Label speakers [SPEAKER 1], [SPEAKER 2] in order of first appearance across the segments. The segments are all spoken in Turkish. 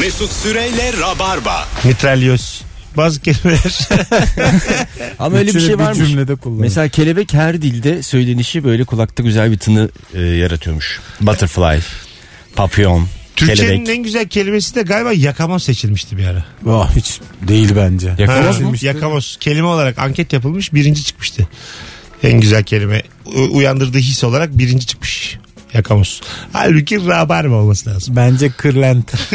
[SPEAKER 1] Mesut Süreyle Rabarba.
[SPEAKER 2] Mitralyoz. Bazı kelimeler.
[SPEAKER 3] Ama öyle bir şey varmış.
[SPEAKER 4] cümlede kullanır.
[SPEAKER 3] Mesela kelebek her dilde söylenişi böyle kulakta güzel bir tını e, yaratıyormuş. Butterfly, papyon,
[SPEAKER 2] Türkçenin
[SPEAKER 3] kelebek.
[SPEAKER 2] en güzel kelimesi de galiba yakamoz seçilmişti bir ara.
[SPEAKER 4] Ah, hiç değil bence.
[SPEAKER 3] Yakamoz mu?
[SPEAKER 2] Yakamoz. Kelime olarak anket yapılmış birinci çıkmıştı. En güzel kelime. U- uyandırdığı his olarak birinci çıkmış. Yakamoz. Halbuki rabarba olması lazım.
[SPEAKER 4] Bence kırlent.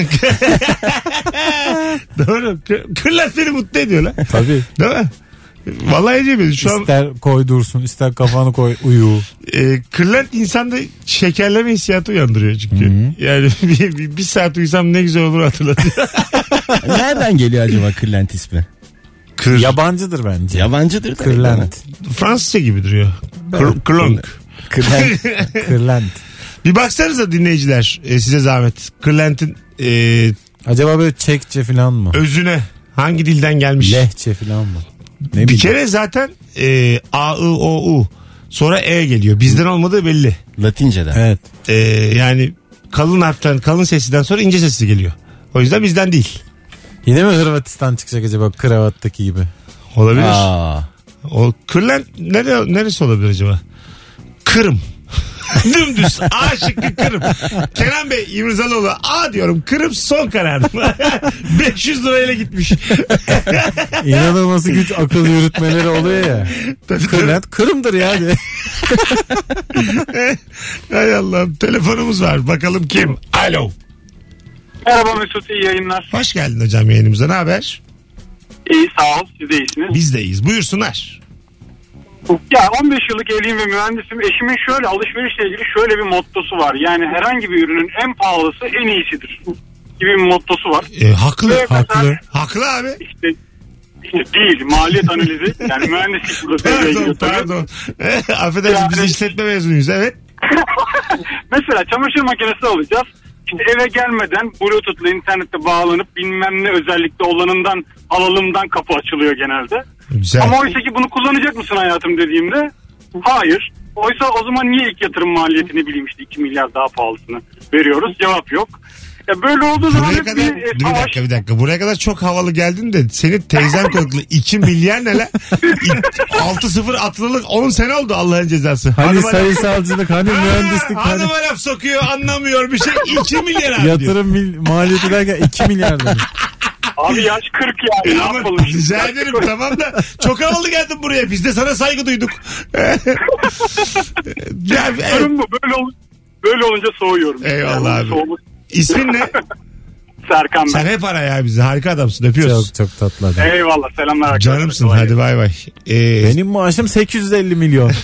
[SPEAKER 2] Doğru. Kır- Kırlar seni mutlu ediyor lan.
[SPEAKER 4] Tabii.
[SPEAKER 2] Değil mi? Vallahi ediyor Şu an
[SPEAKER 4] İster koy dursun ister kafanı koy uyu.
[SPEAKER 2] e, kırlent insanda şekerleme hissiyatı uyandırıyor çünkü. Yani bir, bir, bir saat uyusam ne güzel olur hatırlatıyor.
[SPEAKER 3] Nereden geliyor acaba kırlent ismi?
[SPEAKER 2] Kır.
[SPEAKER 4] Yabancıdır bence.
[SPEAKER 3] Yabancıdır da.
[SPEAKER 4] Kırlent.
[SPEAKER 2] Fransızca gibi duruyor. Kır, kırlonk.
[SPEAKER 3] Kırlent.
[SPEAKER 4] Kırlent.
[SPEAKER 2] Bir baksanıza dinleyiciler e, size zahmet. Kırlentin e,
[SPEAKER 4] Acaba böyle Çekçe falan mı?
[SPEAKER 2] özüne hangi dilden gelmiş?
[SPEAKER 4] Lehçe falan mı? Ne
[SPEAKER 2] bir
[SPEAKER 4] bileyim.
[SPEAKER 2] kere zaten e, A, I, O, U sonra E geliyor. Bizden olmadığı belli.
[SPEAKER 3] Latinceden.
[SPEAKER 4] Evet.
[SPEAKER 2] E, yani kalın harften kalın sesinden sonra ince sesi geliyor. O yüzden bizden değil.
[SPEAKER 4] Yine mi Hırvatistan çıkacak acaba kravattaki gibi?
[SPEAKER 2] Olabilir.
[SPEAKER 3] Aa.
[SPEAKER 2] O Kırlent nere, neresi olabilir acaba? Kırım. Dümdüz A şıkkı Kırım. Kenan Bey İmrizaloğlu A diyorum Kırım son kararım. 500 lirayla gitmiş.
[SPEAKER 4] İnanılması güç akıl yürütmeleri oluyor ya.
[SPEAKER 2] Tabii, tabii.
[SPEAKER 4] Kırlent Kırım'dır ya. diye.
[SPEAKER 2] Hay Allah'ım telefonumuz var bakalım kim? Alo.
[SPEAKER 5] Merhaba Mesut iyi yayınlar.
[SPEAKER 2] Hoş geldin hocam yayınımıza ne haber?
[SPEAKER 5] İyi sağ ol siz de iyisiniz.
[SPEAKER 2] Biz de iyiyiz buyursunlar.
[SPEAKER 5] Ya 15 yıllık evliyim ve mühendisim. Eşimin şöyle alışverişle ilgili şöyle bir mottosu var. Yani herhangi bir ürünün en pahalısı en iyisidir gibi bir mottosu var.
[SPEAKER 2] E, haklı.
[SPEAKER 5] Ve mesela
[SPEAKER 4] haklı.
[SPEAKER 2] Haklı abi.
[SPEAKER 5] işte, işte değil maliyet analizi yani mühendislik burada
[SPEAKER 2] Pardon pardon. Affedersin biz
[SPEAKER 5] Yani-
[SPEAKER 2] işletme mezunuyuz evet.
[SPEAKER 5] Mesela çamaşır makinesi alacağız. İşte eve gelmeden bluetooth'la internette bağlanıp bilmem ne özellikle olanından alalımdan kapı açılıyor genelde.
[SPEAKER 2] Güzel.
[SPEAKER 5] Ama oysa ki bunu kullanacak mısın hayatım dediğimde hayır. Oysa o zaman niye ilk yatırım maliyetini bileyim işte 2 milyar daha pahalısını veriyoruz cevap yok. Ya böyle olduğu zaman
[SPEAKER 2] Buraya
[SPEAKER 5] hep
[SPEAKER 2] kadar
[SPEAKER 5] bir, e,
[SPEAKER 2] dur bir
[SPEAKER 5] savaş.
[SPEAKER 2] dakika bir dakika. Buraya kadar çok havalı geldin de senin teyzen korkulu 2 milyar ne lan? 6-0 atlılık 10 sene oldu Allah'ın cezası.
[SPEAKER 4] Hani
[SPEAKER 2] Hanıma
[SPEAKER 4] sayısalcılık hani
[SPEAKER 2] Ha,
[SPEAKER 4] mühendislik hani
[SPEAKER 2] Hanıma laf sokuyor anlamıyor bir şey 2 milyar abi diyor.
[SPEAKER 4] yatırım mil, maliyeti derken 2 milyar dedim.
[SPEAKER 5] Abi yaş 40 yani ne
[SPEAKER 2] Ama
[SPEAKER 5] yapalım şimdi?
[SPEAKER 2] rica ederim tamam da çok havalı geldin buraya biz de sana saygı duyduk. ya, evet.
[SPEAKER 5] Durum bu böyle, ol- böyle olunca soğuyorum.
[SPEAKER 2] Eyvallah
[SPEAKER 5] Yani
[SPEAKER 2] abi.
[SPEAKER 5] soğumak-
[SPEAKER 2] İsmin ne?
[SPEAKER 5] Serkan
[SPEAKER 2] Sen
[SPEAKER 5] ben.
[SPEAKER 2] hep ara ya bizi harika adamsın öpüyoruz.
[SPEAKER 4] Çok çok tatlı adam.
[SPEAKER 5] Eyvallah selamlar arkadaşlar.
[SPEAKER 2] Canımsın
[SPEAKER 5] Kolay
[SPEAKER 2] hadi bay bay. Ee,
[SPEAKER 4] Benim maaşım 850 milyon.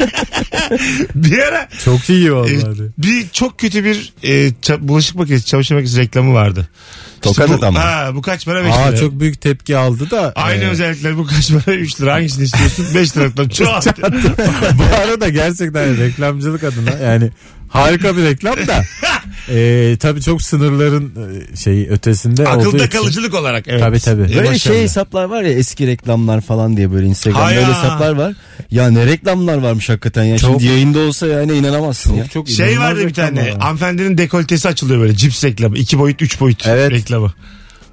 [SPEAKER 2] bir ara
[SPEAKER 4] Çok iyi
[SPEAKER 2] e,
[SPEAKER 4] vallahi.
[SPEAKER 2] bir çok kötü bir e, ça- bulaşık makinesi çamaşır makinesi reklamı vardı.
[SPEAKER 3] Tokat
[SPEAKER 2] bu,
[SPEAKER 3] adam mı?
[SPEAKER 2] Ha, bu kaç para 5 lira.
[SPEAKER 4] Aa çok büyük tepki aldı da.
[SPEAKER 2] Aynı
[SPEAKER 4] e,
[SPEAKER 2] özellikler bu kaç para 3 lira hangisini istiyorsun 5 liradan çok.
[SPEAKER 4] Bu arada gerçekten reklamcılık adına yani harika bir reklam da e, tabii çok sınırların e, şeyi ötesinde olduğu
[SPEAKER 2] Akılda
[SPEAKER 4] için.
[SPEAKER 2] kalıcılık olarak evet.
[SPEAKER 4] Tabii, tabii.
[SPEAKER 2] E,
[SPEAKER 3] Böyle
[SPEAKER 2] başarılı.
[SPEAKER 3] şey hesaplar var ya eski reklamlar falan diye böyle Instagram'da
[SPEAKER 2] Ha
[SPEAKER 3] öyle
[SPEAKER 2] ya.
[SPEAKER 3] hesaplar var. Ya ne reklamlar varmış hakikaten ya.
[SPEAKER 4] Çok-
[SPEAKER 3] Şimdi yayında olsa yani inanamazsın ya.
[SPEAKER 4] çok
[SPEAKER 2] Şey vardı bir tane
[SPEAKER 4] var.
[SPEAKER 2] hanımefendinin dekoltesi açılıyor böyle cips reklamı 2 boyut 3 boyut
[SPEAKER 4] Evet.
[SPEAKER 2] reklamı.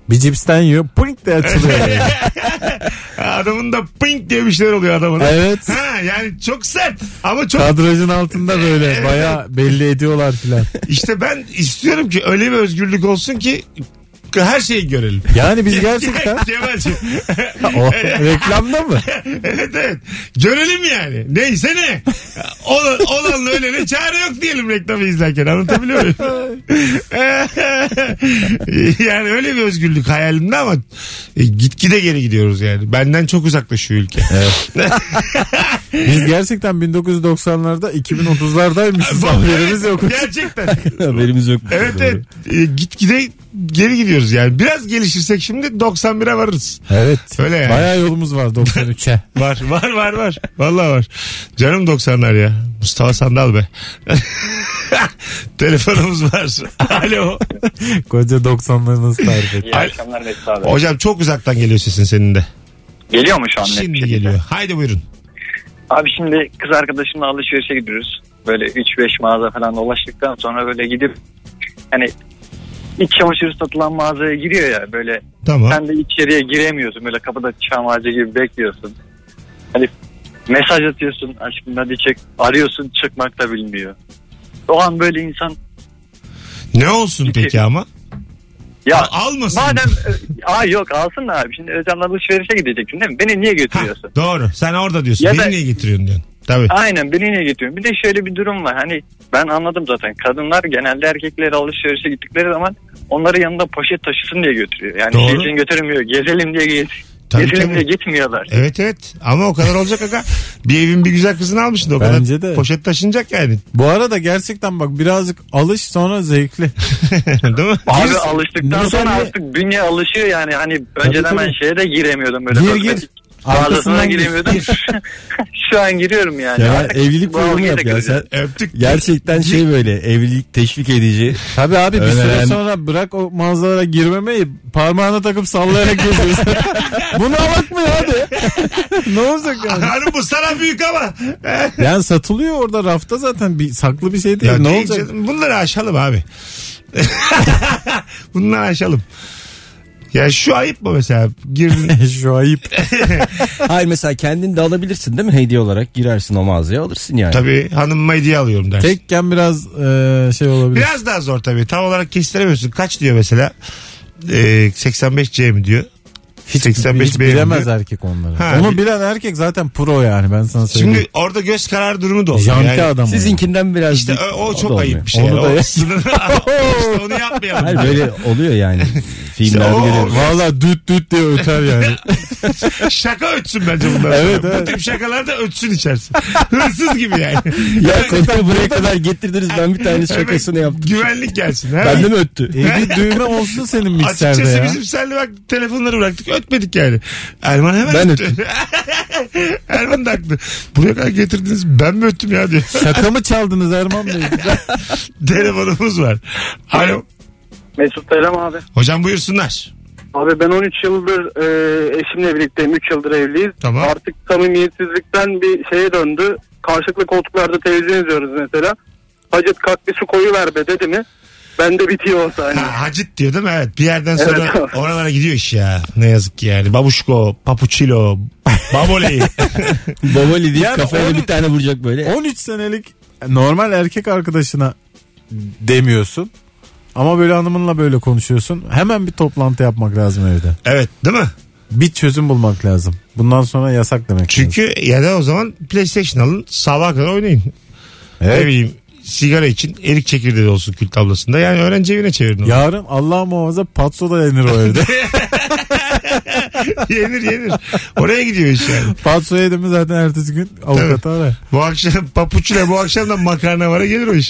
[SPEAKER 4] Bir cipsten yiyor pink de açılıyor.
[SPEAKER 2] Adamın da pink diye bir şeyler oluyor adamın.
[SPEAKER 4] evet.
[SPEAKER 2] Ha, yani çok sert ama çok
[SPEAKER 4] Kadrajın altında böyle baya belli ediyorlar filan.
[SPEAKER 2] işte ben istiyorum ki öyle bir özgürlük olsun ki her şeyi görelim.
[SPEAKER 4] Yani biz gerçekten
[SPEAKER 2] Kemal'cim.
[SPEAKER 4] o reklamda mı?
[SPEAKER 2] evet evet. Görelim yani. Neyse ne. Olan, olanla ölene çare yok diyelim reklamı izlerken. Anlatabiliyor muyum? yani öyle bir özgürlük hayalimde ama e, gitgide geri gidiyoruz yani. Benden çok uzaklaşıyor ülke.
[SPEAKER 4] Biz gerçekten 1990'larda 2030'lardaymışız haberimiz yok.
[SPEAKER 2] Gerçekten.
[SPEAKER 3] Haberimiz yok.
[SPEAKER 2] Evet evet. E, gitgide geri gidiyoruz yani. Biraz gelişirsek şimdi 91'e varırız.
[SPEAKER 4] Evet.
[SPEAKER 2] Öyle yani.
[SPEAKER 4] Bayağı yolumuz var 93'e.
[SPEAKER 2] Var var var var. Vallahi var. Canım 90'lar ya. Mustafa Sandal be. Telefonumuz var. Alo.
[SPEAKER 4] Koca 90'ları nasıl tarif et?
[SPEAKER 6] İyi akşamlar Mesut abi.
[SPEAKER 2] Hocam çok uzaktan geliyor sesin senin de.
[SPEAKER 6] Geliyor mu şu an? net bir
[SPEAKER 2] Şimdi
[SPEAKER 6] şekilde?
[SPEAKER 2] geliyor. Haydi buyurun.
[SPEAKER 6] Abi şimdi kız arkadaşımla alışverişe gidiyoruz. Böyle 3-5 mağaza falan dolaştıktan sonra böyle gidip hani iç çamaşırı satılan mağazaya giriyor ya böyle
[SPEAKER 2] Tamam.
[SPEAKER 6] sen de içeriye giremiyorsun böyle kapıda çam ağacı gibi bekliyorsun. Hani mesaj atıyorsun aşkım hadi çık arıyorsun çıkmak da bilmiyor. O an böyle insan
[SPEAKER 2] Ne olsun peki ama?
[SPEAKER 6] ya
[SPEAKER 2] almasın.
[SPEAKER 6] madem aa yok alsın da abi şimdi Özlem'le alışverişe gideceksin değil mi? Beni niye götürüyorsun?
[SPEAKER 2] Doğru. Sen orada diyorsun.
[SPEAKER 6] Ya
[SPEAKER 2] Beni
[SPEAKER 6] da-
[SPEAKER 2] niye getiriyorsun diyorsun. Tabii.
[SPEAKER 6] Aynen beni niye getiriyorsun? Bir de şöyle bir durum var. Hani ben anladım zaten. Kadınlar genelde erkekleri alışverişe gittikleri zaman onları yanında poşet taşısın diye götürüyor. Yani
[SPEAKER 2] Doğru.
[SPEAKER 6] şey için götürmüyor. Gezelim diye git.
[SPEAKER 2] Tabii,
[SPEAKER 6] Gezelim
[SPEAKER 2] tabii.
[SPEAKER 6] diye gitmiyorlar.
[SPEAKER 2] Evet evet. Ama o kadar olacak aga. Bir evin bir güzel kızını almışsın. O
[SPEAKER 4] Bence
[SPEAKER 2] kadar
[SPEAKER 4] de.
[SPEAKER 2] poşet taşınacak yani.
[SPEAKER 4] Bu arada gerçekten bak birazcık alış sonra zevkli.
[SPEAKER 2] Değil mi?
[SPEAKER 6] Abi alıştıktan sonra artık bünye alışıyor yani. Hani önceden
[SPEAKER 4] tabii.
[SPEAKER 6] ben şeye de giremiyordum böyle.
[SPEAKER 4] Gir, gir. Gir.
[SPEAKER 6] giremiyordum. Şu an giriyorum yani.
[SPEAKER 3] Ya
[SPEAKER 6] Artık
[SPEAKER 3] evlilik programı yap ya sen.
[SPEAKER 2] Öptük.
[SPEAKER 3] Gerçekten şey böyle evlilik teşvik edici.
[SPEAKER 4] Tabii abi bir süre sonra bırak o mağazalara girmemeyi parmağına takıp sallayarak geziyorsun. Bunu alak mı hadi. ne olacak yani?
[SPEAKER 2] Hanım bu sana büyük ama.
[SPEAKER 4] Yani satılıyor orada rafta zaten bir saklı bir şey değil.
[SPEAKER 2] Ya
[SPEAKER 4] ne
[SPEAKER 2] değil
[SPEAKER 4] olacak?
[SPEAKER 2] canım, Bunları aşalım abi. Bunları aşalım. Ya şu ayıp mı mesela? Girdin.
[SPEAKER 4] Şu ayıp.
[SPEAKER 3] Hayır mesela kendin de alabilirsin değil mi hediye olarak girersin o mağazaya alırsın yani.
[SPEAKER 2] tabii hanımıma hediye alıyorum dersin.
[SPEAKER 4] Tekken biraz e, şey olabilir.
[SPEAKER 2] Biraz daha zor tabii. Tam olarak kestiremiyorsun. Kaç diyor mesela? Ee, 85C mi diyor?
[SPEAKER 4] Hiç,
[SPEAKER 2] 85
[SPEAKER 4] hiç
[SPEAKER 2] beğendi.
[SPEAKER 4] bilemez erkek onları.
[SPEAKER 2] Ha,
[SPEAKER 4] Onu bilen erkek zaten pro yani ben sana söyleyeyim.
[SPEAKER 2] Şimdi orada göz kararı durumu da oluyor.
[SPEAKER 4] Janti
[SPEAKER 2] Yani
[SPEAKER 4] adam. o.
[SPEAKER 3] Sizinkinden biraz
[SPEAKER 2] İşte
[SPEAKER 3] dik-
[SPEAKER 2] o, o
[SPEAKER 3] da
[SPEAKER 2] çok
[SPEAKER 3] olmuyor.
[SPEAKER 2] ayıp bir şey.
[SPEAKER 4] Onu
[SPEAKER 2] O
[SPEAKER 4] da-
[SPEAKER 2] sınırı- işte onu yapmayalım.
[SPEAKER 3] Hayır böyle oluyor yani. Filmlerde
[SPEAKER 2] o-
[SPEAKER 3] görüyoruz.
[SPEAKER 4] Valla düt düt diye öter yani.
[SPEAKER 2] Şaka ötsün bence bunlar.
[SPEAKER 4] Evet,
[SPEAKER 2] Bu
[SPEAKER 4] evet.
[SPEAKER 2] tip şakalarda ötsün içersin. Hırsız gibi yani.
[SPEAKER 3] Ya konuyu buraya kadar getirdiniz ben bir tane şakasını yaptım.
[SPEAKER 2] Güvenlik gelsin. Ha?
[SPEAKER 3] Bende mi öttü?
[SPEAKER 4] e bir düğme olsun senin mikserde
[SPEAKER 2] Açıkçası
[SPEAKER 4] ya.
[SPEAKER 2] bizim seninle bak telefonları bıraktık ötmedik yani. Erman hemen
[SPEAKER 3] Ben
[SPEAKER 2] öttü. Erman da haklı. Buraya kadar getirdiniz ben mi öttüm ya diyor.
[SPEAKER 4] Şaka mı çaldınız Erman Bey?
[SPEAKER 2] Telefonumuz var. Alo.
[SPEAKER 5] Mesut Selam abi.
[SPEAKER 2] Hocam buyursunlar.
[SPEAKER 5] Abi ben 13 yıldır e, eşimle birlikteyim. 3 yıldır evliyiz.
[SPEAKER 2] Tamam.
[SPEAKER 5] Artık samimiyetsizlikten bir şeye döndü. Karşılıklı koltuklarda televizyon izliyoruz mesela. Hacet kalk bir su koyu ver be dedi mi? Bende bitiyor o saniye.
[SPEAKER 2] Ha, hacit diyor değil mi? Evet. Bir yerden sonra
[SPEAKER 5] Evet.
[SPEAKER 2] oralara gidiyor iş ya. Ne yazık ki yani. Babuşko, papuçilo, baboli.
[SPEAKER 3] Babali deyip
[SPEAKER 4] Yani
[SPEAKER 3] kafaya bir tane vuracak böyle.
[SPEAKER 4] 13 senelik normal erkek arkadaşına demiyorsun. Ama böyle hanımınla böyle konuşuyorsun. Hemen bir toplantı yapmak lazım evde.
[SPEAKER 2] evet değil mi?
[SPEAKER 4] Bir çözüm bulmak lazım. Bundan sonra yasak demek. lazım.
[SPEAKER 2] Çünkü ya da o zaman PlayStation alın sabaha kadar oynayın. Ne
[SPEAKER 4] Evet.
[SPEAKER 2] bileyim sigara için erik çekirdeği olsun kül tablasında. Yani öğrenci evine çevirin onu.
[SPEAKER 4] Yarın Allah muhafaza patso da yenir o evde.
[SPEAKER 2] yenir yenir. Oraya gidiyor iş yani.
[SPEAKER 4] patso yedi mi zaten ertesi gün avukatı ara.
[SPEAKER 2] Bu akşam papuçuyla bu akşam da makarna vara gelir o iş.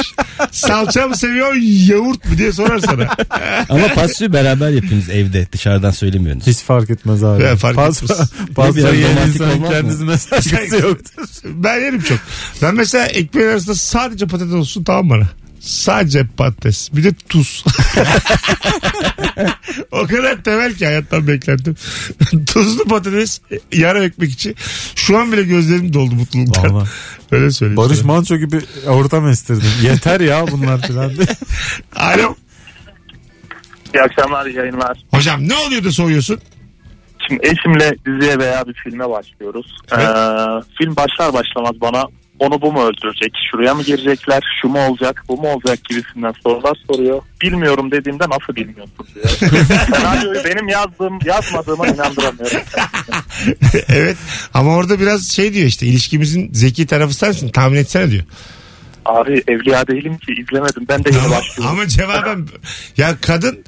[SPEAKER 2] Salça mı seviyor yoğurt mu diye sorar sana.
[SPEAKER 3] Ama pasyoyu beraber yapıyorsunuz evde dışarıdan söylemiyorsunuz.
[SPEAKER 4] Hiç fark etmez abi.
[SPEAKER 2] Evet, fark
[SPEAKER 4] patso,
[SPEAKER 2] etmez.
[SPEAKER 4] patso yiyen insanın kendisine saygısı yoktur.
[SPEAKER 2] Ben yerim çok. Ben mesela ekmeğin arasında sadece patates olsun tamam bana. Sadece patates. Bir de tuz. o kadar temel ki hayattan beklentim. Tuzlu patates yarım ekmek içi. Şu an bile gözlerim doldu mutluluktan.
[SPEAKER 4] Vallahi.
[SPEAKER 2] Öyle söyleyeyim.
[SPEAKER 4] Barış
[SPEAKER 2] sana.
[SPEAKER 4] Manço gibi ortam estirdin. Yeter ya bunlar filan.
[SPEAKER 2] Alo.
[SPEAKER 7] İyi akşamlar, yayınlar.
[SPEAKER 2] Hocam ne oluyor da soruyorsun?
[SPEAKER 7] Şimdi eşimle diziye veya bir filme başlıyoruz.
[SPEAKER 2] Evet.
[SPEAKER 7] Ee, film başlar başlamaz bana onu bu mu öldürecek, şuraya mı girecekler, şu mu olacak, bu mu olacak gibisinden sorular soruyor. Bilmiyorum dediğimde nasıl bilmiyorsun diyor. Senaryoyu benim yazdığım, yazmadığıma inandıramıyorum.
[SPEAKER 2] evet ama orada biraz şey diyor işte ilişkimizin zeki tarafı sensin tahmin etsene diyor.
[SPEAKER 7] Abi evliya değilim ki izlemedim. Ben de yeni başlıyorum.
[SPEAKER 2] ama cevaben ya kadın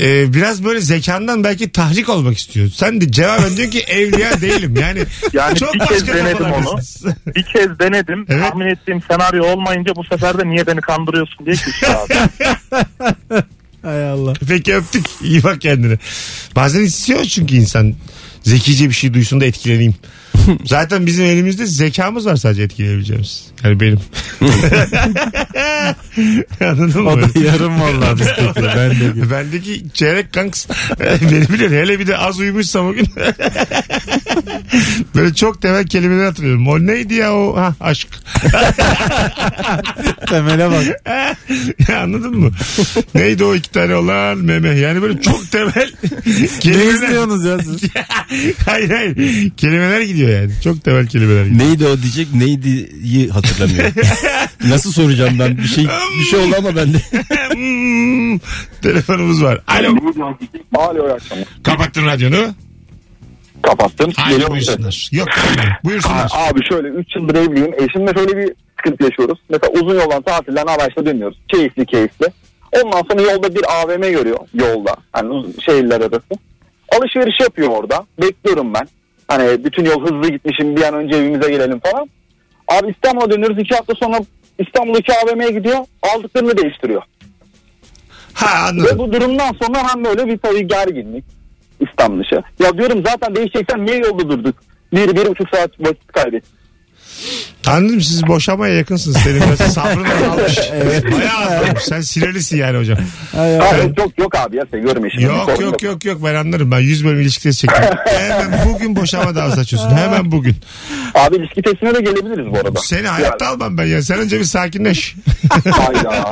[SPEAKER 2] e, biraz böyle zekandan belki tahrik olmak istiyor. Sen de cevaben diyor ki evliya değilim. Yani,
[SPEAKER 7] Yani
[SPEAKER 2] çok
[SPEAKER 7] bir kez denedim onu. Bir kez denedim.
[SPEAKER 2] Evet.
[SPEAKER 7] Tahmin ettiğim senaryo olmayınca bu sefer de niye beni kandırıyorsun diye küstü abi.
[SPEAKER 4] Hay Allah.
[SPEAKER 2] Peki öptük. İyi bak kendine. Bazen istiyor çünkü insan zekice bir şey duysun da etkileneyim. Zaten bizim elimizde zekamız var sadece etkileyebileceğimiz. Yani benim. Anladın mı?
[SPEAKER 4] O da yarım vallahi bizdeki. Ben de gibi.
[SPEAKER 2] Bendeki çeyrek kanks beni bilir. Hele bir de az uyumuşsam o gün. Böyle çok temel kelimeler hatırlıyorum. O neydi ya o? Ha, aşk.
[SPEAKER 4] Temele bak.
[SPEAKER 2] Anladın mı? neydi o iki tane olan meme? Yani böyle çok temel
[SPEAKER 4] Ne
[SPEAKER 2] kelimeler.
[SPEAKER 4] istiyorsunuz ya siz?
[SPEAKER 2] hayır hayır. Kelimeler gidiyor yani. Çok temel kelimeler gidiyor.
[SPEAKER 3] Neydi o diyecek neydiyi hatırlamıyor. Nasıl soracağım ben bir şey bir şey oldu ama bende.
[SPEAKER 2] Telefonumuz var. Alo.
[SPEAKER 7] Alo iyi akşamlar.
[SPEAKER 2] Kapattın radyonu.
[SPEAKER 7] Kapattım.
[SPEAKER 2] Haydi
[SPEAKER 7] Geliyor musun?
[SPEAKER 2] buyursunlar. Yok. Buyursunlar.
[SPEAKER 7] Abi şöyle 3 yıldır evliyim. Eşimle şöyle bir sıkıntı yaşıyoruz. Mesela uzun yoldan tatilden araçla dönüyoruz. Keyifli keyifli. Ondan sonra yolda bir AVM görüyor yolda. Hani uz- şehirler arası. Alışveriş yapıyor orada. Bekliyorum ben. Hani bütün yol hızlı gitmişim bir an önce evimize gelelim falan. Abi İstanbul'a dönüyoruz. iki hafta sonra İstanbul'daki AVM'ye gidiyor. Aldıklarını değiştiriyor.
[SPEAKER 2] Ha
[SPEAKER 7] Ve
[SPEAKER 2] anladım.
[SPEAKER 7] bu durumdan sonra hem böyle bir tabii gerginlik İstanbul dışı. Ya diyorum zaten değişeceksen niye yolda durduk? Bir, bir buçuk saat vakit kaybettik.
[SPEAKER 2] Anladım siz boşamaya yakınsınız. Senin biraz sabrın azalmış. Bayağı azalmış. Sen sinirlisin yani hocam.
[SPEAKER 4] Ay, ay.
[SPEAKER 7] evet, yok yok abi ya seviyorum eşimi. Bir
[SPEAKER 2] Yok
[SPEAKER 7] sorun
[SPEAKER 2] yok yok yok ben anlarım. Ben 100 bölüm ilişki testi çektim. Hemen bugün boşama davası açıyorsun. Hemen bugün.
[SPEAKER 7] Abi ilişki testine de gelebiliriz bu arada.
[SPEAKER 2] Seni hayatta almam ben ya. Sen önce bir sakinleş.
[SPEAKER 7] Hayda.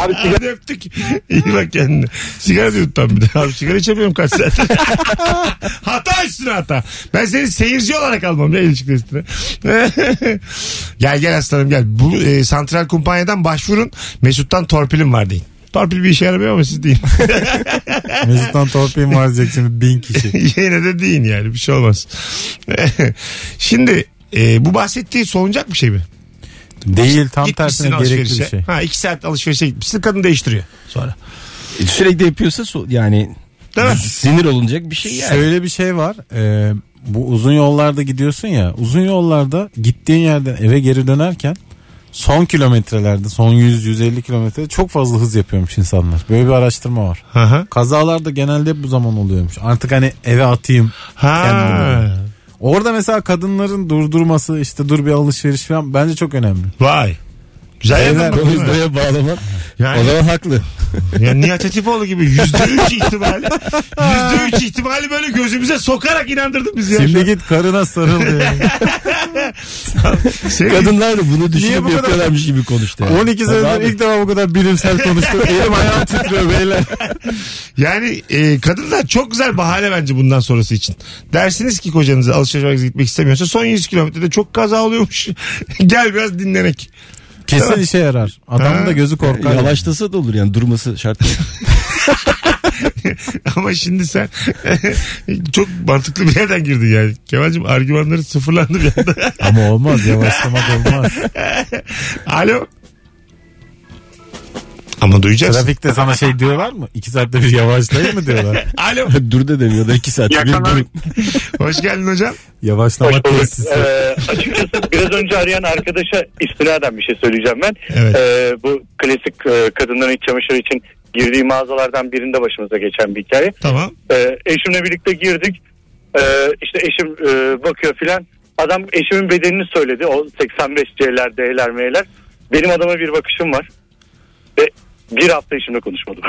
[SPEAKER 7] Abi sigara
[SPEAKER 2] Hadi öptük. İyi bak kendine. Sigara da yuttan bir de. Abi sigara içemiyorum kaç saat. hata üstüne hata. Ben seni seyirci olarak almam ya ilişki testine. gel gel aslanım gel. Bu e, santral kumpanyadan başvurun. Mesut'tan torpilim var deyin. Torpil bir işe yaramıyor ama siz deyin.
[SPEAKER 4] Mesut'tan torpilim var diyecek şimdi bin kişi.
[SPEAKER 2] Yine de deyin yani bir şey olmaz. Şimdi e, bu bahsettiği solunacak bir şey mi?
[SPEAKER 4] Değil tam
[SPEAKER 2] Gitmişsin
[SPEAKER 4] tersine gerekli
[SPEAKER 2] alışverişe.
[SPEAKER 4] bir şey.
[SPEAKER 2] Ha iki saat alışverişe gitmişsin kadın değiştiriyor sonra.
[SPEAKER 3] E, Sürekli yapıyorsa so- yani
[SPEAKER 2] Değil mi?
[SPEAKER 3] sinir olunacak bir şey yani.
[SPEAKER 4] Şöyle bir şey var. Ee, bu uzun yollarda gidiyorsun ya. Uzun yollarda gittiğin yerden eve geri dönerken son kilometrelerde son 100-150 kilometrede çok fazla hız yapıyormuş insanlar. Böyle bir araştırma var. Kazalarda genelde hep bu zaman oluyormuş. Artık hani eve atayım.
[SPEAKER 2] Ha.
[SPEAKER 4] Kendimi. Orada mesela kadınların durdurması işte dur bir alışveriş falan bence çok önemli.
[SPEAKER 2] Vay. Güzel
[SPEAKER 4] Beyler,
[SPEAKER 2] yapın.
[SPEAKER 3] Konuyu buraya bağlamak.
[SPEAKER 2] Yani-
[SPEAKER 3] O zaman haklı.
[SPEAKER 2] Yani Nihat Atipoğlu gibi yüzde üç ihtimali yüzde üç ihtimali böyle gözümüze sokarak inandırdın bizi ya.
[SPEAKER 4] Şimdi git karına sarıl diye.
[SPEAKER 2] Senin-
[SPEAKER 3] Kadınlar da bunu düşünüp
[SPEAKER 4] bu kadar-
[SPEAKER 3] yapıyorlarmış gibi konuştu. yani.
[SPEAKER 4] 12
[SPEAKER 3] Tabii
[SPEAKER 4] senedir ilk defa bu kadar bilimsel konuştum. Elim ayağım titriyor beyler.
[SPEAKER 2] Yani e, kadınlar çok güzel bahane bence bundan sonrası için. Dersiniz ki kocanıza alışverişe gitmek istemiyorsa son 100 kilometrede çok kaza oluyormuş. Gel biraz dinlenek.
[SPEAKER 4] Kesin işe yarar. Adamın da gözü korkar.
[SPEAKER 3] Yavaşlasa da olur yani durması şart değil.
[SPEAKER 2] Ama şimdi sen çok mantıklı bir yerden girdin yani. Kemal'cim argümanları sıfırlandı bir anda.
[SPEAKER 4] Ama olmaz yavaşlamak olmaz.
[SPEAKER 2] Alo. Ama duyacaksın.
[SPEAKER 4] Trafikte sana şey diyorlar mı? İki saatte bir yavaşlayın mı diyorlar?
[SPEAKER 2] Alo.
[SPEAKER 3] Dur da demiyor da iki saat.
[SPEAKER 5] İyi
[SPEAKER 3] Bir durun.
[SPEAKER 2] Hoş geldin hocam.
[SPEAKER 4] Yavaşlama tesisi.
[SPEAKER 6] Ee, açıkçası biraz önce arayan arkadaşa istinaden bir şey söyleyeceğim ben.
[SPEAKER 2] Evet.
[SPEAKER 6] Ee, bu klasik e, kadınların iç çamaşırı için girdiği mağazalardan birinde başımıza geçen bir hikaye.
[SPEAKER 2] Tamam.
[SPEAKER 6] Ee, eşimle birlikte girdik. Ee, işte eşim e, bakıyor filan. Adam eşimin bedenini söyledi. O 85 C'ler, D'ler, M'ler. Benim adama bir bakışım var. Ve bir hafta eşimle konuşmadım.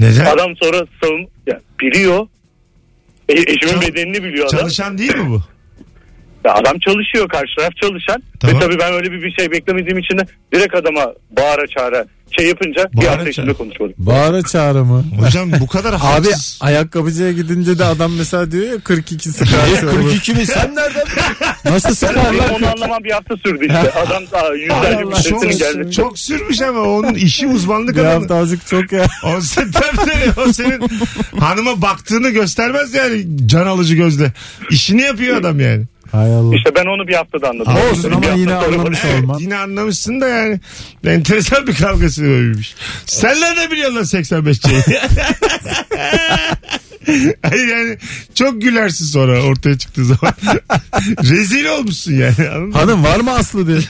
[SPEAKER 2] Neden?
[SPEAKER 6] Adam sonra savun... Ya, biliyor. E, eşimin
[SPEAKER 2] Çal-
[SPEAKER 6] bedenini biliyor adam.
[SPEAKER 2] Çalışan değil mi bu?
[SPEAKER 6] Ya adam çalışıyor karşı taraf çalışan.
[SPEAKER 2] Tamam.
[SPEAKER 6] Ve tabii ben öyle bir, bir şey beklemediğim için de direkt adama bağıra çağıra şey yapınca bir
[SPEAKER 2] Bağıra
[SPEAKER 6] hafta içinde
[SPEAKER 2] çağıra.
[SPEAKER 6] konuşmadım.
[SPEAKER 4] Bağıra çağrı mı?
[SPEAKER 2] Hocam bu kadar
[SPEAKER 4] Abi
[SPEAKER 2] haksız.
[SPEAKER 4] ayakkabıcıya gidince de adam mesela diyor ya 42 sıkar.
[SPEAKER 3] 42 mi sen nereden?
[SPEAKER 4] Nasıl lan?
[SPEAKER 6] onu anlamam bir hafta sürdü işte. Adam daha yüzlerce müşterisinin gelmesi.
[SPEAKER 2] çok sürmüş ama onun işi uzmanlık
[SPEAKER 4] Bir
[SPEAKER 2] alanı.
[SPEAKER 4] hafta azıcık çok ya.
[SPEAKER 2] O, sen, tabii tabii, o senin hanıma baktığını göstermez yani can alıcı gözle. İşini yapıyor adam yani.
[SPEAKER 4] Hay Allah.
[SPEAKER 6] İşte ben onu bir haftada anladım.
[SPEAKER 4] Olsun
[SPEAKER 6] Bir
[SPEAKER 4] ama yine anlamış
[SPEAKER 2] Evet
[SPEAKER 4] olman.
[SPEAKER 2] yine anlamışsın da yani. Enteresan bir kavgası böyleymiş. Sen nerede biliyorsun lan 85 şeyi? Hayır yani çok gülersin sonra ortaya çıktığı zaman. Rezil olmuşsun yani. Anladın mı?
[SPEAKER 4] Hanım var mı Aslı diye.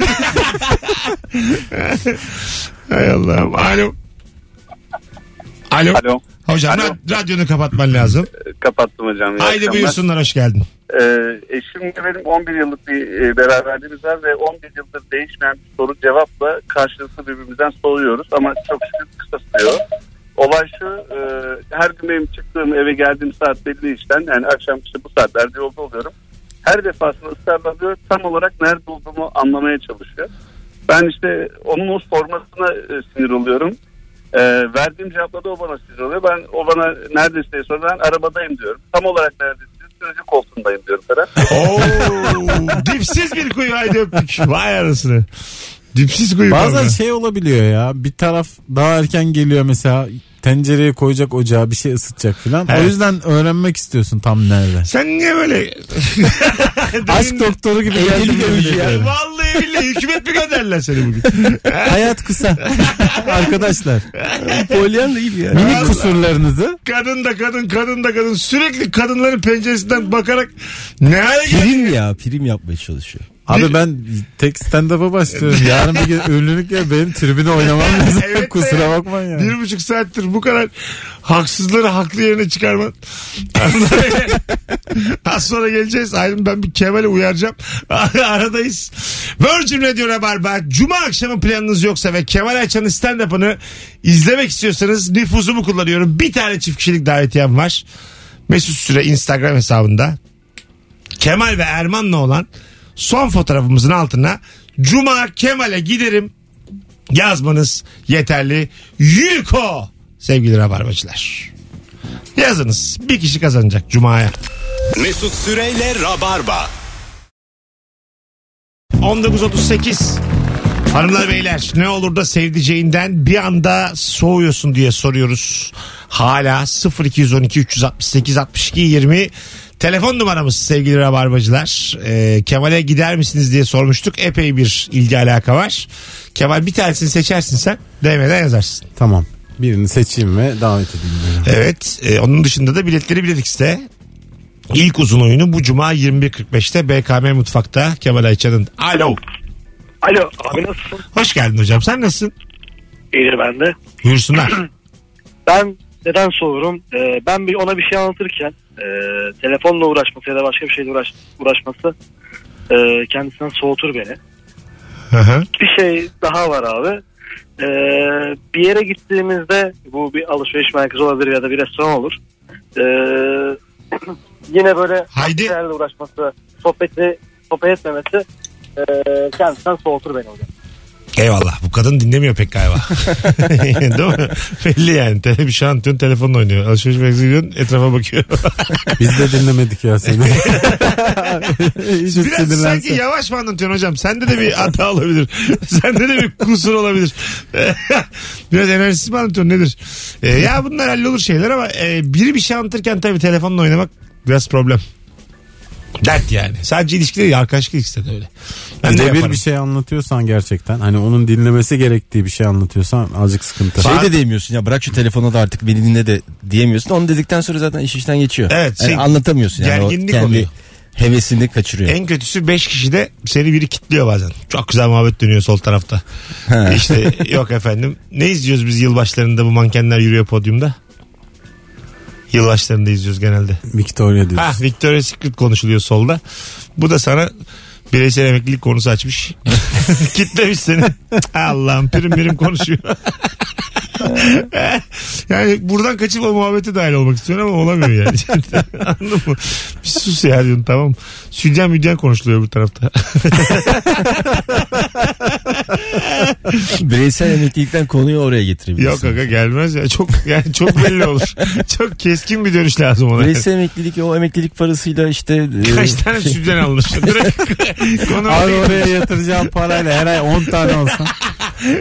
[SPEAKER 2] Hay Allah'ım. Alo. Alo.
[SPEAKER 8] Alo.
[SPEAKER 2] Hocam
[SPEAKER 8] Alo.
[SPEAKER 2] ra- radyonu kapatman lazım.
[SPEAKER 8] Kapattım hocam. İyi
[SPEAKER 2] Haydi
[SPEAKER 8] akşamlar.
[SPEAKER 2] buyursunlar hoş geldin.
[SPEAKER 8] Ee, eşimle benim 11 yıllık bir e, beraberliğimiz var ve 11 yıldır değişmeyen bir soru cevapla karşılıklı birbirimizden soruyoruz ama çok şükür kısa sürüyor. Olay şu e, her gün benim çıktığım eve geldiğim saat belli işten yani akşam işte bu saatlerde yolda oluyorum. Her defasında ısrarla tam olarak nerede olduğumu anlamaya çalışıyor. Ben işte onun o sormasına e, sinir oluyorum. E, verdiğim cevapla da o bana sinir oluyor. Ben o bana neredesin diye soruyor. Ben arabadayım diyorum. Tam olarak neredesin? Sürücü koltuğundayım diyorum falan.
[SPEAKER 2] Oo, dipsiz bir kuyu haydi öptük. Vay arasını. Dipsiz kuyu.
[SPEAKER 4] Bazen
[SPEAKER 2] kavga.
[SPEAKER 4] şey olabiliyor ya. Bir taraf daha erken geliyor mesela tencereye koyacak ocağa bir şey ısıtacak filan.
[SPEAKER 2] Evet.
[SPEAKER 4] O yüzden öğrenmek istiyorsun tam nerede.
[SPEAKER 2] Sen niye böyle...
[SPEAKER 4] Aşk doktoru gibi geldin ya.
[SPEAKER 2] ya. Vallahi billahi hükümet mi gönderdiler seni bugün?
[SPEAKER 4] Hayat kısa. Arkadaşlar
[SPEAKER 3] Polyanla gibi ya.
[SPEAKER 4] minik kusurlarınızı
[SPEAKER 2] kadın da kadın, kadın da kadın. Sürekli kadınların penceresinden bakarak ne hale?
[SPEAKER 3] Prim ya prim yapmaya çalışıyor.
[SPEAKER 4] Abi ben tek stand-up'a başlıyorum. Yarın bir gün ünlülük ya benim tribüne oynamam lazım.
[SPEAKER 2] Evet
[SPEAKER 4] Kusura bakmayın ya.
[SPEAKER 2] Bir buçuk saattir bu kadar haksızları haklı yerine çıkarman. Az sonra geleceğiz. Ayrım ben bir Kemal'i uyaracağım. Aradayız. Virgin Radio Rabarba. Cuma akşamı planınız yoksa ve Kemal Ayça'nın stand-up'ını izlemek istiyorsanız nüfuzumu kullanıyorum. Bir tane çift kişilik davetiyem var. Mesut Süre Instagram hesabında. Kemal ve Erman'la olan son fotoğrafımızın altına Cuma Kemal'e giderim yazmanız yeterli. Yuko sevgili rabarbacılar. Yazınız. Bir kişi kazanacak Cuma'ya.
[SPEAKER 1] Mesut Süreyle Rabarba.
[SPEAKER 2] 19.38 Hanımlar beyler ne olur da sevdiceğinden bir anda soğuyorsun diye soruyoruz. Hala 0212 368 62 20 telefon numaramız sevgili rabarbacılar. Ee, Kemal'e gider misiniz diye sormuştuk. Epey bir ilgi alaka var. Kemal bir tanesini seçersin sen. DM'den yazarsın.
[SPEAKER 4] Tamam. Birini seçeyim ve davet edeyim. beni.
[SPEAKER 2] Evet. e, onun dışında da biletleri Biletix'te. İlk uzun oyunu bu cuma 21.45'te BKM Mutfak'ta Kemal Ayça'nın. Alo.
[SPEAKER 6] Alo abi nasılsın?
[SPEAKER 2] Hoş geldin hocam. Sen nasılsın?
[SPEAKER 6] İyidir ben de.
[SPEAKER 2] Buyursunlar.
[SPEAKER 6] Ben neden soruyorum? Ee, ben bir ona bir şey anlatırken e, telefonla uğraşması ya da başka bir şeyle uğraş, uğraşması e, kendisinden soğutur beni.
[SPEAKER 2] Hı hı.
[SPEAKER 6] Bir şey daha var abi. Ee, bir yere gittiğimizde bu bir alışveriş merkezi olabilir ya da bir restoran olur. Ee, yine böyle
[SPEAKER 2] Haydi.
[SPEAKER 6] şeylerle uğraşması, sohbeti sohbet etmemesi e, kendisinden soğutur beni hocam.
[SPEAKER 2] Eyvallah. Bu kadın dinlemiyor pek galiba. Değil mi? Belli yani. Tele bir şey anlatıyorsun telefonla oynuyor. Alışveriş merkezine gidiyorsun etrafa bakıyor.
[SPEAKER 4] Biz de dinlemedik ya seni. Hiç
[SPEAKER 2] Biraz sanki yavaş mı anlatıyorsun hocam? Sende de bir hata olabilir. Sende de bir kusur olabilir. Biraz enerjisiz mi anlatıyorsun nedir? Ee, ya bunlar hallolur şeyler ama e, biri bir şey anlatırken tabii telefonla oynamak biraz problem. Dert yani. Sadece ilişkide değil arkadaşlık ilişkide de öyle. Ben de
[SPEAKER 4] Birebir
[SPEAKER 2] yaparım.
[SPEAKER 4] bir şey anlatıyorsan gerçekten hani onun dinlemesi gerektiği bir şey anlatıyorsan azıcık sıkıntı.
[SPEAKER 3] Şey de diyemiyorsun ya bırak şu telefonu da artık beni dinle de diyemiyorsun. Onu dedikten sonra zaten iş işten geçiyor.
[SPEAKER 2] Evet,
[SPEAKER 3] Yani
[SPEAKER 2] şey,
[SPEAKER 3] anlatamıyorsun yani.
[SPEAKER 2] Gerginlik
[SPEAKER 3] kendi
[SPEAKER 2] oluyor.
[SPEAKER 3] hevesini kaçırıyor.
[SPEAKER 2] En kötüsü 5 kişide seni biri kitliyor bazen. Çok güzel muhabbet dönüyor sol tarafta. işte yok efendim. Ne izliyoruz biz yılbaşlarında bu mankenler yürüyor podyumda? Yılbaşlarında izliyoruz genelde.
[SPEAKER 4] Victoria diyorsun.
[SPEAKER 2] Ha Victoria's Secret konuşuluyor solda. Bu da sana bireysel emeklilik konusu açmış. Kitlemiş seni. Allah'ım prim birim konuşuyor. yani buradan kaçıp o muhabbete dahil olmak istiyorum ama olamıyor yani. Anladın mı? Bir sus ya diyorsun tamam. Südyen müdyen konuşuluyor bu tarafta.
[SPEAKER 3] Bireysel emeklilikten konuyu oraya getirebilirsin.
[SPEAKER 2] Yok aga gelmez ya. Çok yani çok belli olur. çok keskin bir dönüş lazım ona.
[SPEAKER 3] Bireysel emeklilik o emeklilik parasıyla işte e,
[SPEAKER 2] Kaç tane
[SPEAKER 3] şey-
[SPEAKER 2] südyen alınır? Konu
[SPEAKER 4] Abi oraya yatıracağım parayla her ay 10 tane olsa.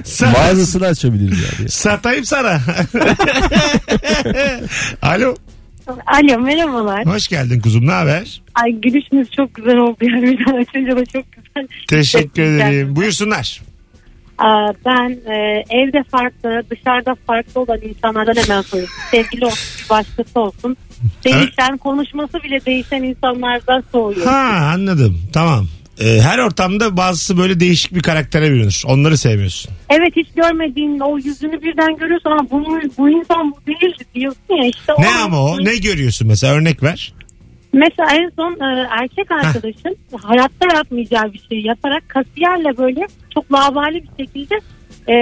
[SPEAKER 2] Sa-
[SPEAKER 3] Bazısını açabiliriz yani.
[SPEAKER 2] Satayım sana. Alo.
[SPEAKER 9] Alo merhabalar.
[SPEAKER 2] Hoş geldin kuzum ne haber?
[SPEAKER 9] Ay gülüşünüz çok güzel oldu yani birden açınca da çok güzel.
[SPEAKER 2] Teşekkür ederim. Buyursunlar.
[SPEAKER 9] Aa, ben e, evde farklı dışarıda farklı olan insanlardan hemen soruyorum. Sevgili olsun başkası olsun. Değişen konuşması bile değişen insanlardan soğuyorum.
[SPEAKER 2] Ha anladım tamam. Ee, her ortamda bazısı böyle değişik bir karaktere bürünür. Onları sevmiyorsun.
[SPEAKER 9] Evet hiç görmediğin o yüzünü birden görüyorsun ama bu, bu insan bu değildi diyorsun ya işte.
[SPEAKER 2] Ne
[SPEAKER 9] an-
[SPEAKER 2] ama o? Ne görüyorsun mesela örnek ver.
[SPEAKER 9] Mesela en son e, erkek arkadaşım hayatta yapmayacağı bir şey yaparak kasiyerle böyle çok lavali bir şekilde e,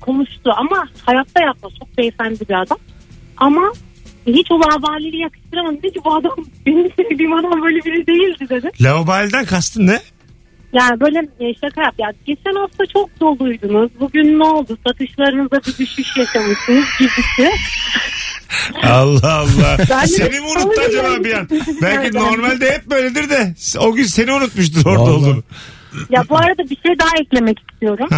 [SPEAKER 9] konuştu. Ama hayatta yapmaz. Çok beyefendi bir adam. Ama hiç o lavaliliği yakıştıramadım. Dedi ki bu adam benim sevdiğim adam böyle biri değildi dedi.
[SPEAKER 2] Lavabalden kastın ne?
[SPEAKER 9] Yani böyle e, şaka yap. Ya geçen hafta çok doluydunuz. Bugün ne oldu? Satışlarınızda bir düşüş yaşamışsınız gibisi.
[SPEAKER 2] Allah Allah.
[SPEAKER 9] Ben
[SPEAKER 2] seni mi unuttu acaba bir an? Belki normalde hep böyledir de o gün seni unutmuştur orada
[SPEAKER 4] Vallahi.
[SPEAKER 2] olduğunu.
[SPEAKER 9] Ya bu arada bir şey daha eklemek istiyorum.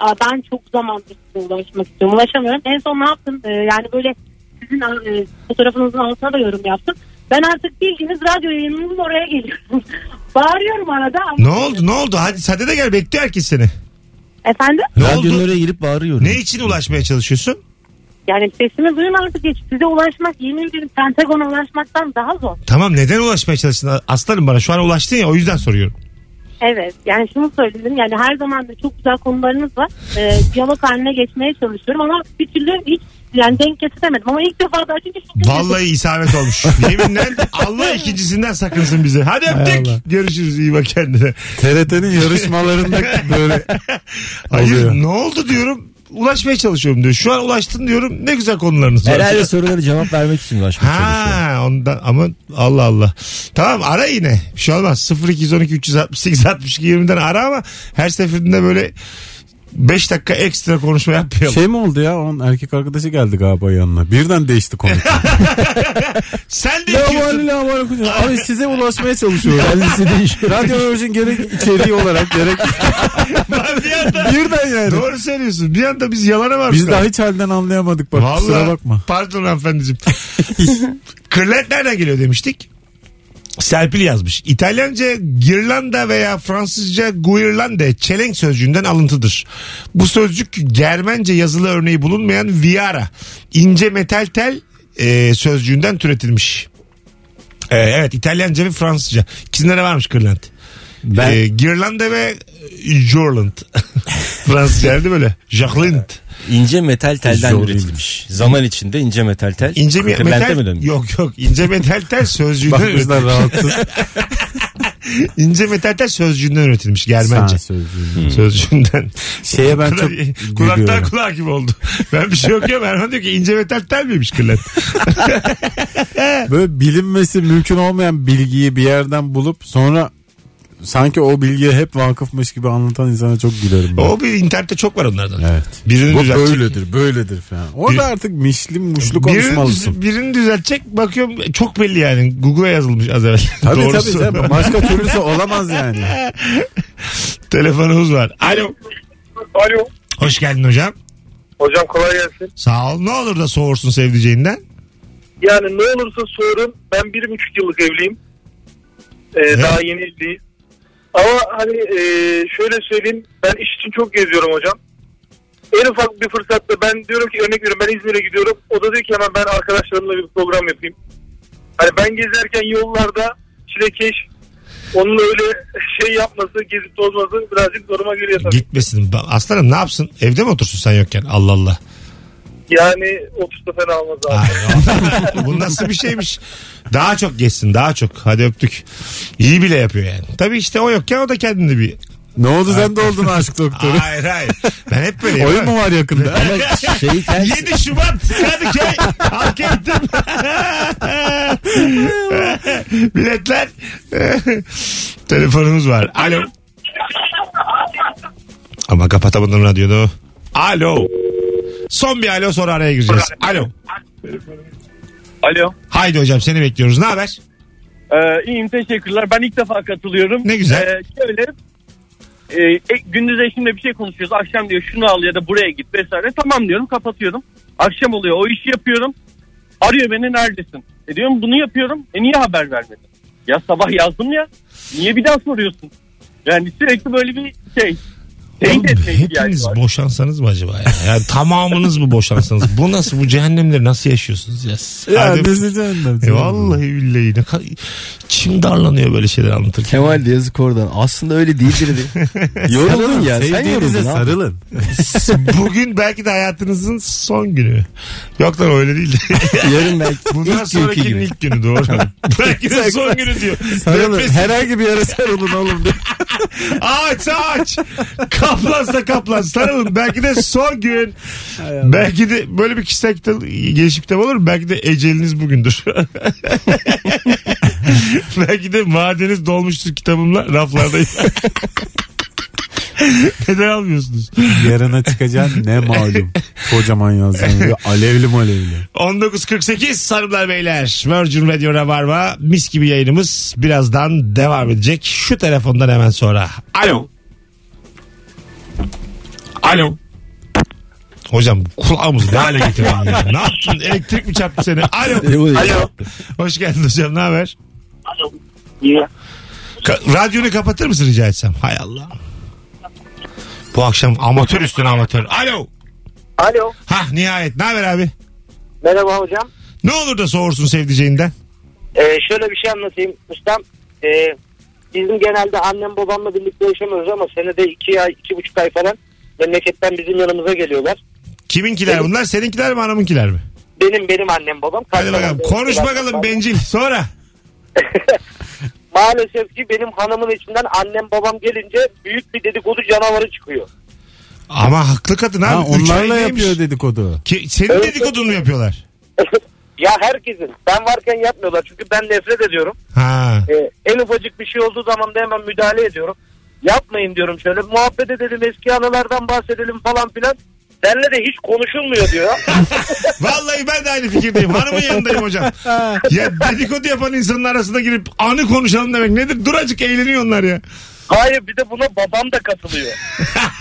[SPEAKER 9] Aa, ben çok zamandır size ulaşmak istiyorum. Ulaşamıyorum. En son ne yaptım? Ee, yani böyle sizin e, fotoğrafınızın altına da yorum yaptım. Ben artık bildiğiniz radyo yayınınızın oraya geliyorum. Bağırıyorum arada ama.
[SPEAKER 2] Ne oldu ne oldu? Hadi hadi de gel bekliyor herkes seni.
[SPEAKER 9] Efendim?
[SPEAKER 2] Ne
[SPEAKER 3] Radyonun
[SPEAKER 2] oldu?
[SPEAKER 3] girip bağırıyorum.
[SPEAKER 2] Ne için ulaşmaya çalışıyorsun?
[SPEAKER 9] Yani sesimi duyun artık geç. Size ulaşmak yemin ederim Pentagon'a ulaşmaktan daha zor.
[SPEAKER 2] Tamam neden ulaşmaya çalıştın? Aslanım bana şu an ulaştın ya o yüzden soruyorum.
[SPEAKER 9] Evet yani şunu söyledim yani her zaman da çok güzel konularınız var. Ee, diyalog haline geçmeye çalışıyorum ama bir türlü hiç yani denk getiremedim ama ilk defa da çok
[SPEAKER 2] Vallahi isabet olmuş. Yeminle Allah ikincisinden sakınsın bizi. Hadi öptük.
[SPEAKER 4] Allah.
[SPEAKER 2] Görüşürüz iyi bak kendine.
[SPEAKER 4] TRT'nin yarışmalarında böyle
[SPEAKER 2] Hayır
[SPEAKER 4] Oluyor.
[SPEAKER 2] ne oldu diyorum. Ulaşmaya çalışıyorum diyor. Şu an ulaştın diyorum. Ne güzel konularınız var.
[SPEAKER 3] Herhalde soruları cevap vermek için ulaşmaya çalışıyor.
[SPEAKER 2] Ha ondan ama Allah Allah. Tamam ara yine. Bir şey olmaz. 0212 368 62 20'den ara ama her seferinde böyle 5 dakika ekstra konuşma yapmayalım.
[SPEAKER 4] şey mi oldu ya? Onun erkek arkadaşı geldi galiba yanına. Birden değişti konu.
[SPEAKER 2] Sen de
[SPEAKER 4] kucak. Abi size ulaşmaya çalışıyor.
[SPEAKER 3] Kendisi değişiyor.
[SPEAKER 4] Radyo Virgin gerek içeriği olarak gerek
[SPEAKER 2] bir anda
[SPEAKER 4] birden yani.
[SPEAKER 2] Doğru söylüyorsun. Bir anda biz yalana var.
[SPEAKER 4] Biz daha hiç halden anlayamadık bak kusura
[SPEAKER 2] Vallahi
[SPEAKER 4] bakma.
[SPEAKER 2] pardon hanımefendiciğim. Kırlent nereden geliyor demiştik? Serpil yazmış. İtalyanca girlanda veya Fransızca guirlande çelenk sözcüğünden alıntıdır. Bu sözcük Germence yazılı örneği bulunmayan viara ince metal tel e, sözcüğünden türetilmiş. E, evet İtalyanca ve Fransızca. İkisinde de varmış kırlent.
[SPEAKER 3] Ben-
[SPEAKER 2] E, girlanda ve Jorland. Fransızca mi böyle? Jacqueline.
[SPEAKER 3] İnce metal telden
[SPEAKER 4] Zor
[SPEAKER 3] üretilmiş. Zaman içinde ince metal tel.
[SPEAKER 2] İnce mi, metal
[SPEAKER 3] mi dönmüş?
[SPEAKER 2] yok yok ince metal tel sözcüğünden
[SPEAKER 4] Bakmışlar rahatsız.
[SPEAKER 2] ince metal tel sözcüğünden üretilmiş Germence.
[SPEAKER 4] sözcüğünü.
[SPEAKER 2] Sözcüğünden.
[SPEAKER 4] Şeye ben çok
[SPEAKER 2] Kulaktan
[SPEAKER 4] gülüyorum.
[SPEAKER 2] kulağa gibi oldu. Ben bir şey okuyorum Erman diyor ki ince metal tel miymiş kırlent?
[SPEAKER 4] Böyle bilinmesi mümkün olmayan bilgiyi bir yerden bulup sonra sanki o bilgiye hep vakıfmış gibi anlatan insana çok gülerim. ben.
[SPEAKER 2] o bir internette çok var onlardan.
[SPEAKER 4] Evet.
[SPEAKER 2] Birini
[SPEAKER 4] Bu
[SPEAKER 2] düzeltecek.
[SPEAKER 4] böyledir, böyledir falan. Orada
[SPEAKER 2] Bir-
[SPEAKER 4] artık mişli muşlu
[SPEAKER 2] Birini,
[SPEAKER 4] konuşmalısın.
[SPEAKER 2] düz- birini düzeltecek bakıyorum çok belli yani. Google'a yazılmış az evvel.
[SPEAKER 4] Tabii
[SPEAKER 2] Doğrusu.
[SPEAKER 4] tabii canım. Başka türlüsü olamaz yani.
[SPEAKER 2] Telefonumuz var. Alo.
[SPEAKER 6] Alo.
[SPEAKER 2] Hoş geldin hocam.
[SPEAKER 6] Hocam kolay gelsin.
[SPEAKER 2] Sağ ol. Ne olur da soğursun sevdiceğinden.
[SPEAKER 6] Yani ne olursa sorun ben bir buçuk yıllık evliyim. Ee,
[SPEAKER 2] Evet.
[SPEAKER 6] Daha yeni evliyiz. Ama hani e, şöyle söyleyeyim ben iş için çok geziyorum hocam. En ufak bir fırsatta ben diyorum ki örnek veriyorum ben İzmir'e gidiyorum. O da diyor ki hemen ben arkadaşlarımla bir program yapayım. Hani ben gezerken yollarda çilekeş onun öyle şey yapması gezip tozması birazcık zoruma geliyor tabii.
[SPEAKER 2] Gitmesin. Aslanım ne yapsın? Evde mi otursun sen yokken? Allah Allah.
[SPEAKER 6] Yani otursa fena olmaz abi.
[SPEAKER 2] Ay, bu nasıl bir şeymiş? Daha çok geçsin daha çok. Hadi öptük. İyi bile yapıyor yani. Tabii işte o yokken o da kendini bir...
[SPEAKER 4] Ne oldu sen de oldun aşk doktoru.
[SPEAKER 2] Hayır hayır. Ben hep böyleyim.
[SPEAKER 4] Oyun mu var yakında?
[SPEAKER 3] Ama şeyi ters.
[SPEAKER 2] 7 Şubat Kadıköy Halk Eğitim. Biletler. Telefonumuz var. Alo. Ama kapatamadım radyoda. Alo. Son bir alo sonra araya gireceğiz. Alo.
[SPEAKER 10] Alo.
[SPEAKER 2] Haydi hocam seni bekliyoruz. Ne haber?
[SPEAKER 10] Ee, iyiyim teşekkürler. Ben ilk defa katılıyorum.
[SPEAKER 2] Ne güzel.
[SPEAKER 10] Ee, şöyle e, e, gündüz eşimle bir şey konuşuyoruz. Akşam diyor şunu al ya da buraya git vesaire. Tamam diyorum kapatıyorum. Akşam oluyor o işi yapıyorum. Arıyor beni neredesin? E diyorum bunu yapıyorum. E niye haber vermedin? Ya sabah yazdım ya. Niye bir daha soruyorsun? Yani sürekli böyle bir şey.
[SPEAKER 2] Oğlum, hepiniz
[SPEAKER 10] var.
[SPEAKER 2] boşansanız mı acaba ya? Yani tamamınız mı boşansanız? Bu nasıl bu cehennemleri nasıl yaşıyorsunuz ya?
[SPEAKER 4] Ya
[SPEAKER 2] Hadi-
[SPEAKER 4] nesi cehennem.
[SPEAKER 2] E vallahi billahi ne kadar içim darlanıyor böyle şeyler anlatırken.
[SPEAKER 3] Kemal de yazık oradan. Aslında öyle değildir de. Yoruldun ya. Sen
[SPEAKER 4] Sevdiğinize
[SPEAKER 3] yoruldun
[SPEAKER 4] sarılın.
[SPEAKER 2] Bugün belki de hayatınızın son günü. Yok lan öyle değil.
[SPEAKER 3] Yarın belki
[SPEAKER 2] Bundan
[SPEAKER 3] ilk
[SPEAKER 2] sonrakinin
[SPEAKER 3] gibi.
[SPEAKER 2] ilk günü doğru. belki de son günü diyor.
[SPEAKER 4] Sarılın. Herhangi bir yere sarılın oğlum. diye.
[SPEAKER 2] Ağaç ağaç. Kaplansa kaplan. Sarılın. Belki de son gün. Belki de böyle bir kişisel kitap, gelişim kitabı olur? Belki de eceliniz bugündür. Belki de madeniz dolmuştur kitabımla raflardayım. Neden almıyorsunuz?
[SPEAKER 4] Yarına çıkacaksın ne malum. Kocaman yazacaksın. Alevli malevli.
[SPEAKER 2] 19.48 sarılar beyler. Virgin Radio Rabarba mis gibi yayınımız birazdan devam edecek. Şu telefondan hemen sonra. Alo. Alo. Hocam kulağımızı ne hale getirdin ya? Ne yaptın? Elektrik mi çarptı seni? Alo.
[SPEAKER 10] Alo.
[SPEAKER 2] Hoş geldin hocam. Ne haber?
[SPEAKER 10] İyi.
[SPEAKER 2] Ka- radyonu kapatır mısın rica etsem? Hay Allah. Bu akşam amatör üstüne amatör. Alo.
[SPEAKER 11] Alo.
[SPEAKER 2] Hah nihayet. Ne haber abi?
[SPEAKER 11] Merhaba hocam.
[SPEAKER 2] Ne olur da soğursun sevdiceğinden?
[SPEAKER 11] Ee, şöyle bir şey anlatayım. Ustam ee, bizim genelde annem babamla birlikte yaşamıyoruz ama senede iki ay, iki buçuk ay falan memleketten bizim yanımıza geliyorlar.
[SPEAKER 2] Kiminkiler bunlar? Seninkiler mi hanımınkiler mi?
[SPEAKER 11] Benim benim annem babam.
[SPEAKER 2] Hadi bakalım. Konuş bakalım bencil. Sonra.
[SPEAKER 11] Maalesef ki benim hanımın içinden annem babam gelince büyük bir dedikodu canavarı çıkıyor.
[SPEAKER 2] Ama haklı kadın
[SPEAKER 4] Ha,
[SPEAKER 2] abi.
[SPEAKER 4] Onlarla yapıyor dedikodu.
[SPEAKER 2] Ki, senin
[SPEAKER 11] Evet.
[SPEAKER 2] dedikodunu mu yapıyorlar?
[SPEAKER 11] ya herkesin. Ben varken yapmıyorlar çünkü ben nefret ediyorum.
[SPEAKER 2] Ha.
[SPEAKER 11] Ee, en ufacık bir şey olduğu zaman da hemen müdahale ediyorum. Yapmayın diyorum şöyle muhabbet edelim eski anılardan bahsedelim falan filan. Benle de hiç konuşulmuyor diyor.
[SPEAKER 2] Vallahi ben de aynı fikirdeyim. Hanımın yanındayım hocam. ya dedikodu yapan insanın arasında girip anı konuşalım demek nedir? Duracık eğleniyor onlar ya.
[SPEAKER 11] Hayır bir de buna babam da katılıyor.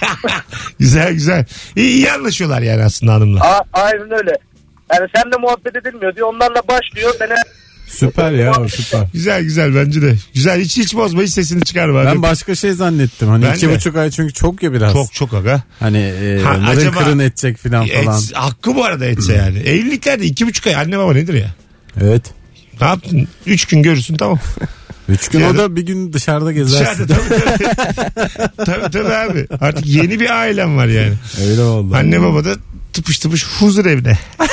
[SPEAKER 2] Güzel güzel. İyi, iyi anlaşıyorlar yani aslında hanımla.
[SPEAKER 11] A- aynen öyle. Yani senle muhabbet edilmiyor diyor. Onlarla başlıyor. Ben
[SPEAKER 4] Süper ya o süper.
[SPEAKER 2] Güzel güzel bence de. Güzel hiç hiç bozma hiç sesini çıkarma.
[SPEAKER 4] Ben başka şey zannettim. Hani
[SPEAKER 2] Ben
[SPEAKER 4] iki
[SPEAKER 2] de.
[SPEAKER 4] buçuk ay çünkü çok ya biraz.
[SPEAKER 2] Çok çok aga.
[SPEAKER 4] Hani e,
[SPEAKER 2] Ha,
[SPEAKER 4] mırın
[SPEAKER 2] acaba-
[SPEAKER 4] kırın edecek filan falan.
[SPEAKER 2] Et, hakkı bu arada etse yani. Evliliklerde iki buçuk ay anne baba nedir ya?
[SPEAKER 4] Evet.
[SPEAKER 2] Ne yaptın? Üç gün görürsün tamam.
[SPEAKER 4] Üç gün
[SPEAKER 2] Yani-
[SPEAKER 4] o da bir gün dışarıda gezersin.
[SPEAKER 2] Dışarıda tabii tabii. tabii tabii abi. Artık yeni bir ailem var yani.
[SPEAKER 4] Öyle oldu.
[SPEAKER 2] Anne baba da tıpış tıpış huzur evde.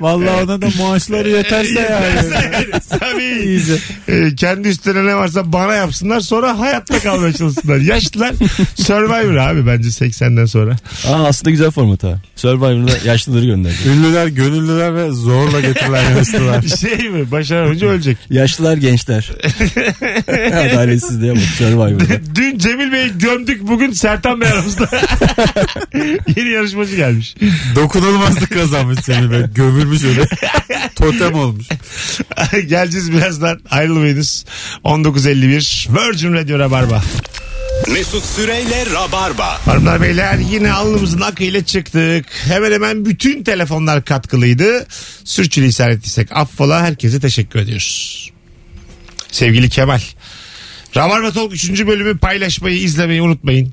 [SPEAKER 4] Vallahi ona da maaşları yeterse yani.
[SPEAKER 2] Tabii.
[SPEAKER 4] İyice.
[SPEAKER 2] Ee, kendi üstlerine ne varsa bana yapsınlar sonra hayatta kalmaya çalışsınlar. Yaşlılar Survivor abi bence 80'den sonra.
[SPEAKER 3] Aa, aslında güzel format ha. Survivor'da yaşlıları gönderdi.
[SPEAKER 4] Ünlüler, gönüllüler ve zorla getirilen yaşlılar.
[SPEAKER 2] Şey mi başaramayınca ölecek.
[SPEAKER 3] Yaşlılar gençler. Adaletsizliğe bak Survivor'da.
[SPEAKER 2] Dün Cemil Bey'i gömdük bugün Sertan Bey aramızda. Yeni yarışmacı gelmiş.
[SPEAKER 4] Dokunulmazlık kazanmış seni be. Gömülmüş öyle. Totem olmuş.
[SPEAKER 2] Geleceğiz birazdan ayrılmayınız. 19.51 Virgin Radio Rabarba.
[SPEAKER 1] Mesut Süreyle Rabarba.
[SPEAKER 2] Hanımlar beyler yine alnımızın akıyla çıktık. Hemen hemen bütün telefonlar katkılıydı. Sürçülisan ettiysek affola herkese teşekkür ediyoruz. Sevgili Kemal. Rabarba Talk 3. bölümü paylaşmayı, izlemeyi unutmayın.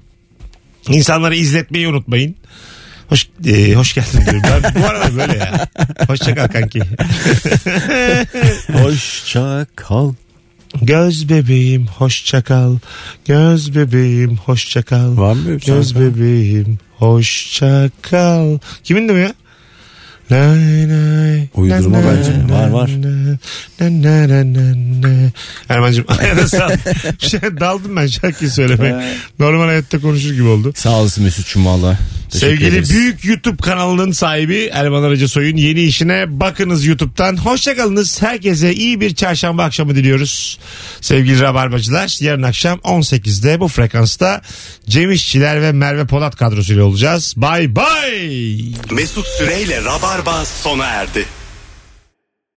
[SPEAKER 2] İnsanları izletmeyi unutmayın. Hoş, e, hoş geldin diyorum. Ben bu arada böyle ya. Hoşça kal kanki.
[SPEAKER 3] Hoşça kal.
[SPEAKER 2] Göz bebeğim hoşça kal. Göz bebeğim hoşça kal.
[SPEAKER 4] Var mı böyle bir
[SPEAKER 2] Göz
[SPEAKER 4] şarkı?
[SPEAKER 2] bebeğim hoşça kal. Kimin de bu ya? Lay lay,
[SPEAKER 4] Uydurma
[SPEAKER 2] na,
[SPEAKER 3] bence.
[SPEAKER 2] na,
[SPEAKER 3] Var, var.
[SPEAKER 2] na, na, na, na, na. Erman'cığım ayağına sağ şey, Daldım ben şarkıyı söylemeye. Normal hayatta konuşur gibi oldu.
[SPEAKER 3] Sağ olasın Mesut'cum valla. Teşekkür
[SPEAKER 2] Sevgili
[SPEAKER 3] ederiz.
[SPEAKER 2] büyük YouTube kanalının sahibi Erman Aracı Soy'un yeni işine bakınız YouTube'dan. Hoşçakalınız. Herkese iyi bir çarşamba akşamı diliyoruz. Sevgili Rabarbacılar yarın akşam 18'de bu frekansta Cem İşçiler ve Merve Polat kadrosuyla olacağız. Bye bye.
[SPEAKER 1] Mesut Süreyle Rabarba sona erdi.